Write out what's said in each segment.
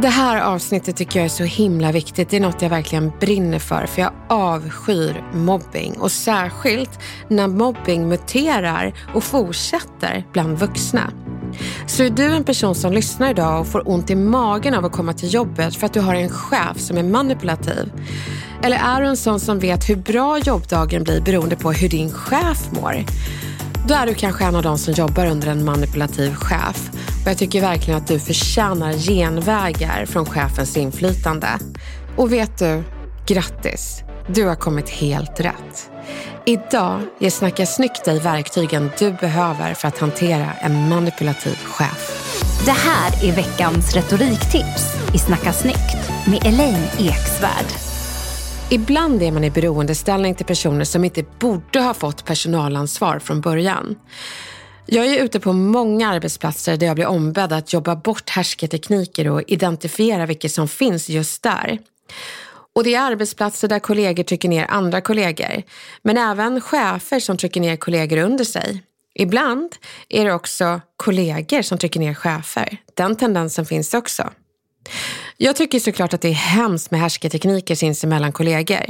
Det här avsnittet tycker jag är så himla viktigt. Det är något jag verkligen brinner för, för jag avskyr mobbing. Och särskilt när mobbing muterar och fortsätter bland vuxna. Så är du en person som lyssnar idag och får ont i magen av att komma till jobbet för att du har en chef som är manipulativ? Eller är du en sån som vet hur bra jobbdagen blir beroende på hur din chef mår? Då är du kanske en av de som jobbar under en manipulativ chef. Och jag tycker verkligen att du förtjänar genvägar från chefens inflytande. Och vet du, grattis. Du har kommit helt rätt. Idag ger Snacka snyggt dig verktygen du behöver för att hantera en manipulativ chef. Det här är veckans retoriktips i Snacka snyggt med Elaine Eksvärd. Ibland är man i beroendeställning till personer som inte borde ha fått personalansvar från början. Jag är ute på många arbetsplatser där jag blir ombedd att jobba bort härsketekniker och identifiera vilka som finns just där. Och det är arbetsplatser där kollegor trycker ner andra kollegor. Men även chefer som trycker ner kollegor under sig. Ibland är det också kollegor som trycker ner chefer. Den tendensen finns också. Jag tycker såklart att det är hemskt med härsketekniker sinsemellan kollegor.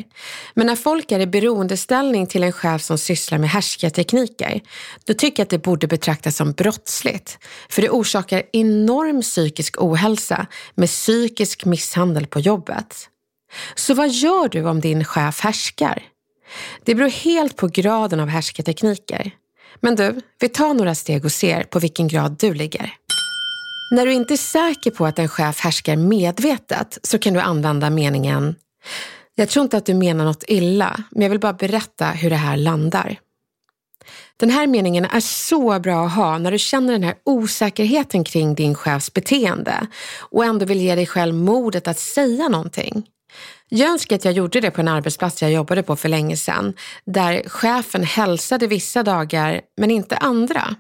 Men när folk är i beroendeställning till en chef som sysslar med härsketekniker, då tycker jag att det borde betraktas som brottsligt. För det orsakar enorm psykisk ohälsa med psykisk misshandel på jobbet. Så vad gör du om din chef härskar? Det beror helt på graden av härsketekniker. Men du, vi tar några steg och ser på vilken grad du ligger. När du inte är säker på att en chef härskar medvetet så kan du använda meningen Jag tror inte att du menar något illa, men jag vill bara berätta hur det här landar. Den här meningen är så bra att ha när du känner den här osäkerheten kring din chefs beteende och ändå vill ge dig själv modet att säga någonting. Jag önskar att jag gjorde det på en arbetsplats jag jobbade på för länge sedan, där chefen hälsade vissa dagar men inte andra.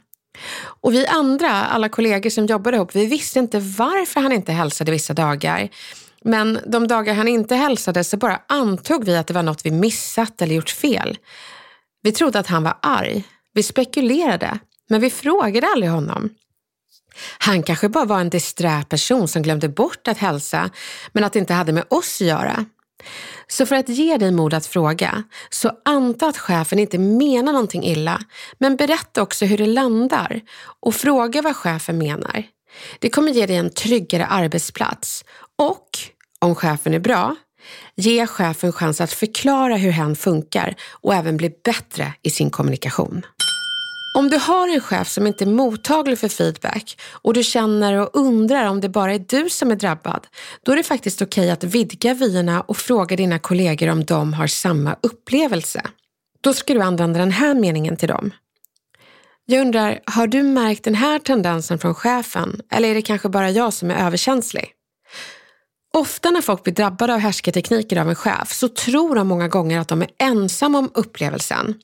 Och vi andra, alla kollegor som jobbade ihop, vi visste inte varför han inte hälsade vissa dagar. Men de dagar han inte hälsade så bara antog vi att det var något vi missat eller gjort fel. Vi trodde att han var arg. Vi spekulerade, men vi frågade aldrig honom. Han kanske bara var en disträ person som glömde bort att hälsa, men att det inte hade med oss att göra. Så för att ge dig mod att fråga, så anta att chefen inte menar någonting illa, men berätta också hur det landar och fråga vad chefen menar. Det kommer ge dig en tryggare arbetsplats och, om chefen är bra, ge chefen chans att förklara hur hen funkar och även bli bättre i sin kommunikation. Om du har en chef som inte är mottaglig för feedback och du känner och undrar om det bara är du som är drabbad, då är det faktiskt okej att vidga vyerna och fråga dina kollegor om de har samma upplevelse. Då ska du använda den här meningen till dem. Jag undrar, har du märkt den här tendensen från chefen eller är det kanske bara jag som är överkänslig? Ofta när folk blir drabbade av härsketekniker av en chef så tror de många gånger att de är ensamma om upplevelsen.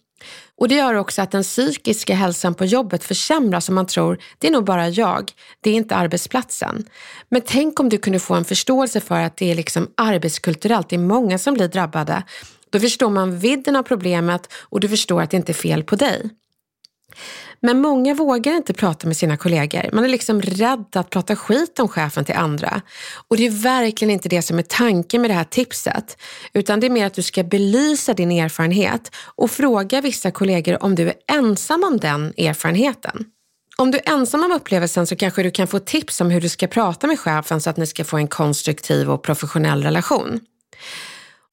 Och det gör också att den psykiska hälsan på jobbet försämras och man tror, det är nog bara jag, det är inte arbetsplatsen. Men tänk om du kunde få en förståelse för att det är liksom arbetskulturellt, det är många som blir drabbade. Då förstår man vidden av problemet och du förstår att det inte är fel på dig. Men många vågar inte prata med sina kollegor. Man är liksom rädd att prata skit om chefen till andra. Och det är verkligen inte det som är tanken med det här tipset. Utan det är mer att du ska belysa din erfarenhet och fråga vissa kollegor om du är ensam om den erfarenheten. Om du är ensam om upplevelsen så kanske du kan få tips om hur du ska prata med chefen så att ni ska få en konstruktiv och professionell relation.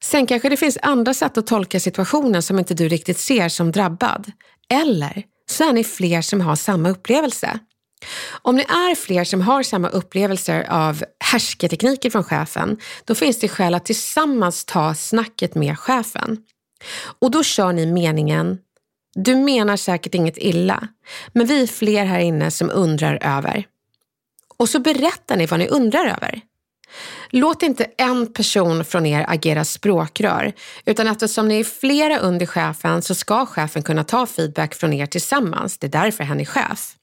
Sen kanske det finns andra sätt att tolka situationen som inte du riktigt ser som drabbad. Eller så är ni fler som har samma upplevelse. Om ni är fler som har samma upplevelser av härsketekniker från chefen, då finns det skäl att tillsammans ta snacket med chefen. Och då kör ni meningen du menar säkert inget illa, men vi är fler här inne som undrar över. Och så berättar ni vad ni undrar över. Låt inte en person från er agera språkrör, utan eftersom ni är flera under chefen så ska chefen kunna ta feedback från er tillsammans. Det är därför han är chef.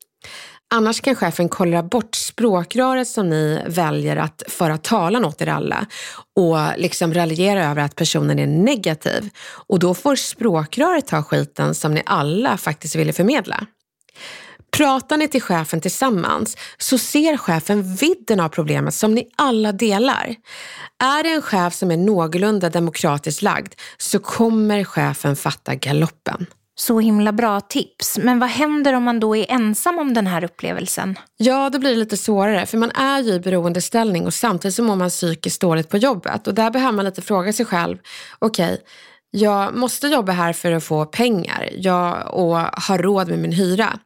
Annars kan chefen kolla bort språkröret som ni väljer att föra talan åt er alla och liksom raljera över att personen är negativ. Och då får språkröret ta skiten som ni alla faktiskt ville förmedla. Pratar ni till chefen tillsammans så ser chefen vidden av problemet som ni alla delar. Är det en chef som är någorlunda demokratiskt lagd så kommer chefen fatta galoppen. Så himla bra tips. Men vad händer om man då är ensam om den här upplevelsen? Ja, då blir det lite svårare för man är ju i beroendeställning och samtidigt så mår man psykiskt dåligt på jobbet och där behöver man lite fråga sig själv, okej, okay, jag måste jobba här för att få pengar jag, och ha råd med min hyra.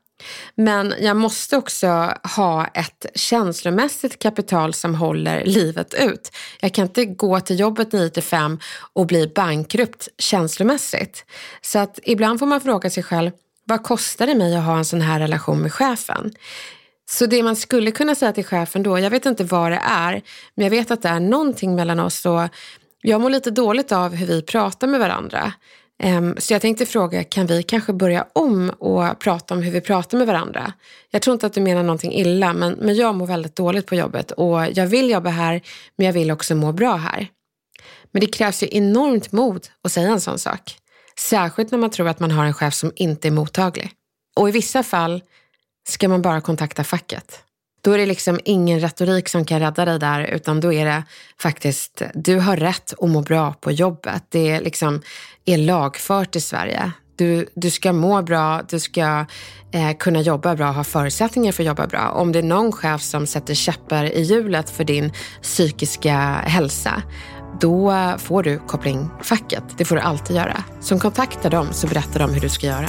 Men jag måste också ha ett känslomässigt kapital som håller livet ut. Jag kan inte gå till jobbet 9 till 5 och bli bankrupt känslomässigt. Så att ibland får man fråga sig själv, vad kostar det mig att ha en sån här relation med chefen? Så det man skulle kunna säga till chefen då, jag vet inte vad det är, men jag vet att det är någonting mellan oss och jag mår lite dåligt av hur vi pratar med varandra. Ehm, så jag tänkte fråga, kan vi kanske börja om och prata om hur vi pratar med varandra? Jag tror inte att du menar någonting illa, men, men jag mår väldigt dåligt på jobbet och jag vill jobba här, men jag vill också må bra här. Men det krävs ju enormt mod att säga en sån sak. Särskilt när man tror att man har en chef som inte är mottaglig. Och i vissa fall ska man bara kontakta facket. Då är det liksom ingen retorik som kan rädda dig där, utan då är det faktiskt, du har rätt att må bra på jobbet. Det är, liksom, är lagfört i Sverige. Du, du ska må bra, du ska eh, kunna jobba bra, ha förutsättningar för att jobba bra. Om det är någon chef som sätter käppar i hjulet för din psykiska hälsa, då får du koppling facket. Det får du alltid göra. Så kontakta dem så berättar de hur du ska göra.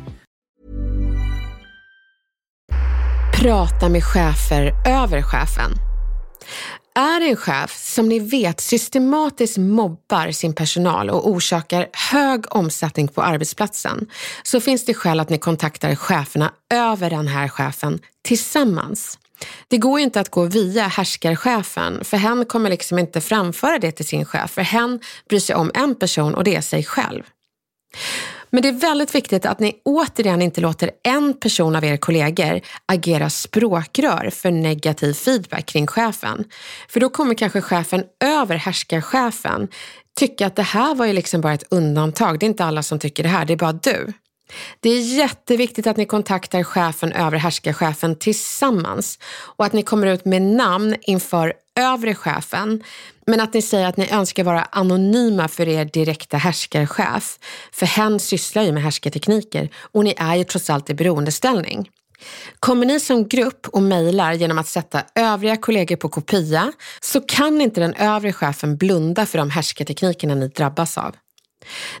Prata med chefer över chefen. Är det en chef som ni vet systematiskt mobbar sin personal och orsakar hög omsättning på arbetsplatsen så finns det skäl att ni kontaktar cheferna över den här chefen tillsammans. Det går ju inte att gå via härskarchefen för hen kommer liksom inte framföra det till sin chef för hen bryr sig om en person och det är sig själv. Men det är väldigt viktigt att ni återigen inte låter en person av er kollegor agera språkrör för negativ feedback kring chefen. För då kommer kanske chefen över härskarchefen tycka att det här var ju liksom bara ett undantag. Det är inte alla som tycker det här, det är bara du. Det är jätteviktigt att ni kontaktar chefen över härskarchefen tillsammans och att ni kommer ut med namn inför övre chefen. Men att ni säger att ni önskar vara anonyma för er direkta härskarchef. För hen sysslar ju med härskartekniker och ni är ju trots allt i beroendeställning. Kommer ni som grupp och mejlar genom att sätta övriga kollegor på kopia så kan inte den övre chefen blunda för de härskarteknikerna ni drabbas av.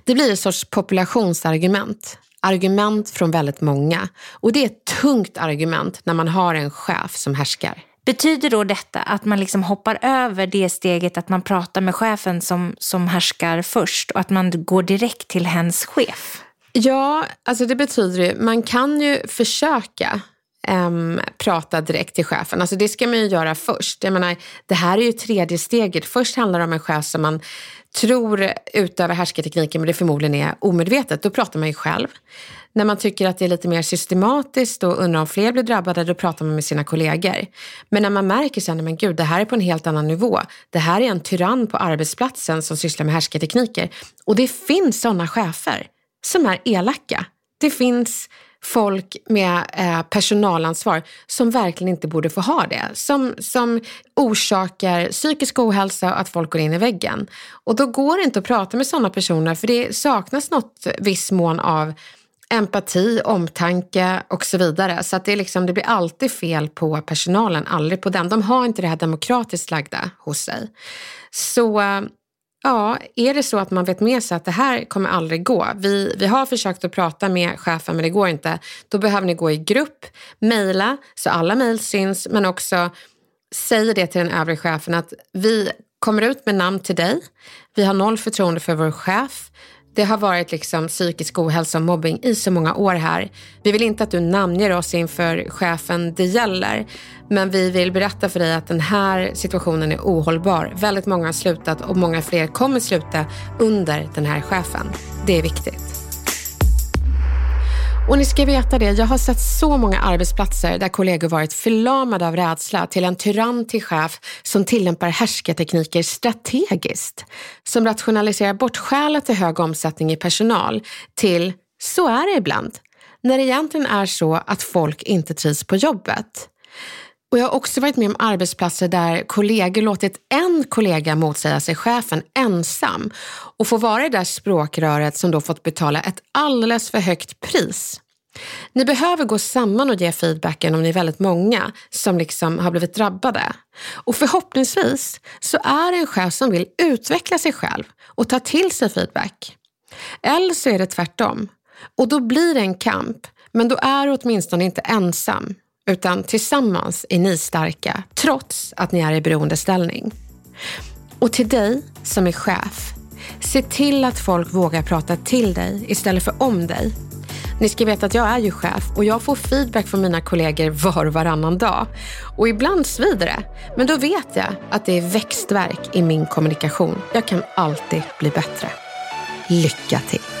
Det blir ett sorts populationsargument argument från väldigt många. Och det är ett tungt argument när man har en chef som härskar. Betyder då detta att man liksom hoppar över det steget att man pratar med chefen som, som härskar först och att man går direkt till hens chef? Ja, alltså det betyder ju, man kan ju försöka um, prata direkt till chefen. Alltså det ska man ju göra först. Jag menar, det här är ju tredje steget. Först handlar det om en chef som man tror utövar härskartekniken men det förmodligen är omedvetet. Då pratar man ju själv. När man tycker att det är lite mer systematiskt och undrar om fler blir drabbade, då pratar man med sina kollegor. Men när man märker sen, men gud, det här är på en helt annan nivå. Det här är en tyrann på arbetsplatsen som sysslar med härskartekniker. Och det finns sådana chefer som är elaka. Det finns folk med eh, personalansvar som verkligen inte borde få ha det. Som, som orsakar psykisk ohälsa och att folk går in i väggen. Och då går det inte att prata med sådana personer för det saknas något viss mån av empati, omtanke och så vidare. Så att det, är liksom, det blir alltid fel på personalen, aldrig på den. De har inte det här demokratiskt lagda hos sig. Så eh, Ja, är det så att man vet med sig att det här kommer aldrig gå. Vi, vi har försökt att prata med chefen men det går inte. Då behöver ni gå i grupp, mejla så alla mejl syns men också säga det till den övre chefen att vi kommer ut med namn till dig. Vi har noll förtroende för vår chef. Det har varit liksom psykisk ohälsa och mobbing i så många år här. Vi vill inte att du namnger oss inför chefen det gäller. Men vi vill berätta för dig att den här situationen är ohållbar. Väldigt många har slutat och många fler kommer sluta under den här chefen. Det är viktigt. Och ni ska veta det, jag har sett så många arbetsplatser där kollegor varit förlamade av rädsla till en tyrann till chef som tillämpar härskartekniker strategiskt. Som rationaliserar bort skälet till hög omsättning i personal till så är det ibland. När det egentligen är så att folk inte trivs på jobbet. Och jag har också varit med om arbetsplatser där kollegor låtit en kollega motsäga sig chefen ensam och få vara det där språkröret som då fått betala ett alldeles för högt pris. Ni behöver gå samman och ge feedbacken om ni är väldigt många som liksom har blivit drabbade. Och förhoppningsvis så är det en chef som vill utveckla sig själv och ta till sig feedback. Eller så är det tvärtom. Och då blir det en kamp, men då är du åtminstone inte ensam utan tillsammans är ni starka, trots att ni är i beroendeställning. Och till dig som är chef, se till att folk vågar prata till dig istället för om dig. Ni ska veta att jag är ju chef och jag får feedback från mina kollegor var och varannan dag. Och ibland svider det, men då vet jag att det är växtverk i min kommunikation. Jag kan alltid bli bättre. Lycka till!